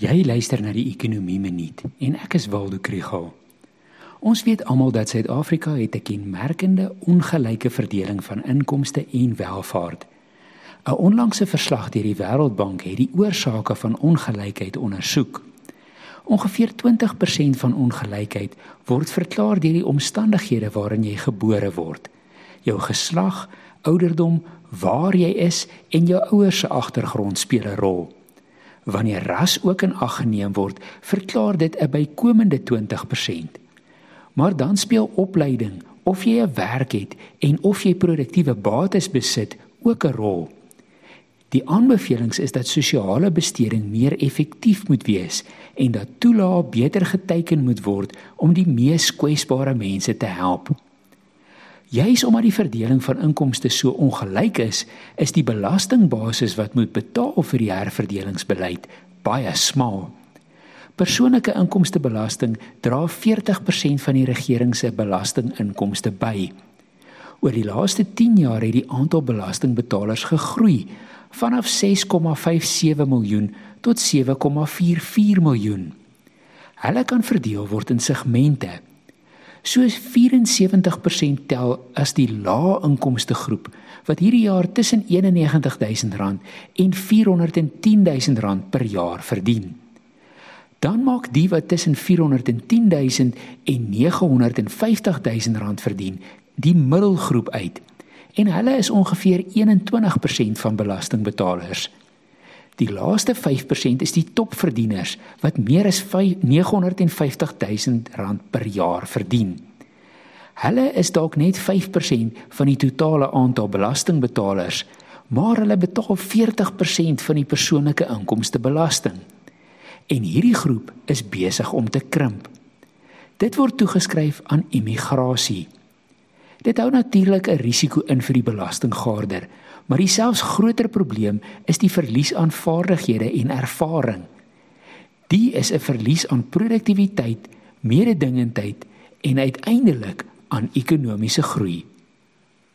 Jy luister na die Ekonomie Minuut en ek is Waldo Krugel. Ons weet almal dat Suid-Afrika het 'n kenmerkende ongelyke verdeling van inkomste en welvaart. 'n Onlangse verslag deur die Wêreldbank het die oorsake van ongelykheid ondersoek. Ongeveer 20% van ongelykheid word verklaar deur die omstandighede waarin jy gebore word. Jou geslag, ouderdom, waar jy is en jou ouers se agtergrond speel 'n rol wanneer ras ook in ag geneem word, verklaar dit 'n bykomende 20%. Maar dan speel opleiding, of jy 'n werk het en of jy produktiewe bates besit, ook 'n rol. Die aanbevelings is dat sosiale besteding meer effektief moet wees en dat toelae beter geteken moet word om die mees kwesbare mense te help. Juis omdat die verdeling van inkomste so ongelyk is, is die belastingbasis wat moet betaal vir die herverdelingsbeleid baie smal. Persoonlike inkomstebelasting dra 40% van die regering se belastinginkomste by. Oor die laaste 10 jaar het die aantal belastingbetalers gegroei vanaf 6,57 miljoen tot 7,44 miljoen. Hulle kan verdeel word in segmente Soos 74% tel as die lae inkomste groep wat hierdie jaar tussen R91000 en R410000 per jaar verdien. Dan maak die wat tussen R410000 en R950000 verdien, die middelgroep uit. En hulle is ongeveer 21% van belastingbetalers. Die laaste 5% is die topverdieners wat meer as 950 000 rand per jaar verdien. Hulle is dalk net 5% van die totale aantal belastingbetalers, maar hulle betaal 40% van die persoonlike inkomste belasting. En hierdie groep is besig om te krimp. Dit word toegeskryf aan immigrasie. Dit hou natuurlik 'n risiko in vir die belastinggaarder, maar die selfs groter probleem is die verlies aan vaardighede en ervaring. Die is 'n verlies aan produktiwiteit, mededingendheid en uiteindelik aan ekonomiese groei.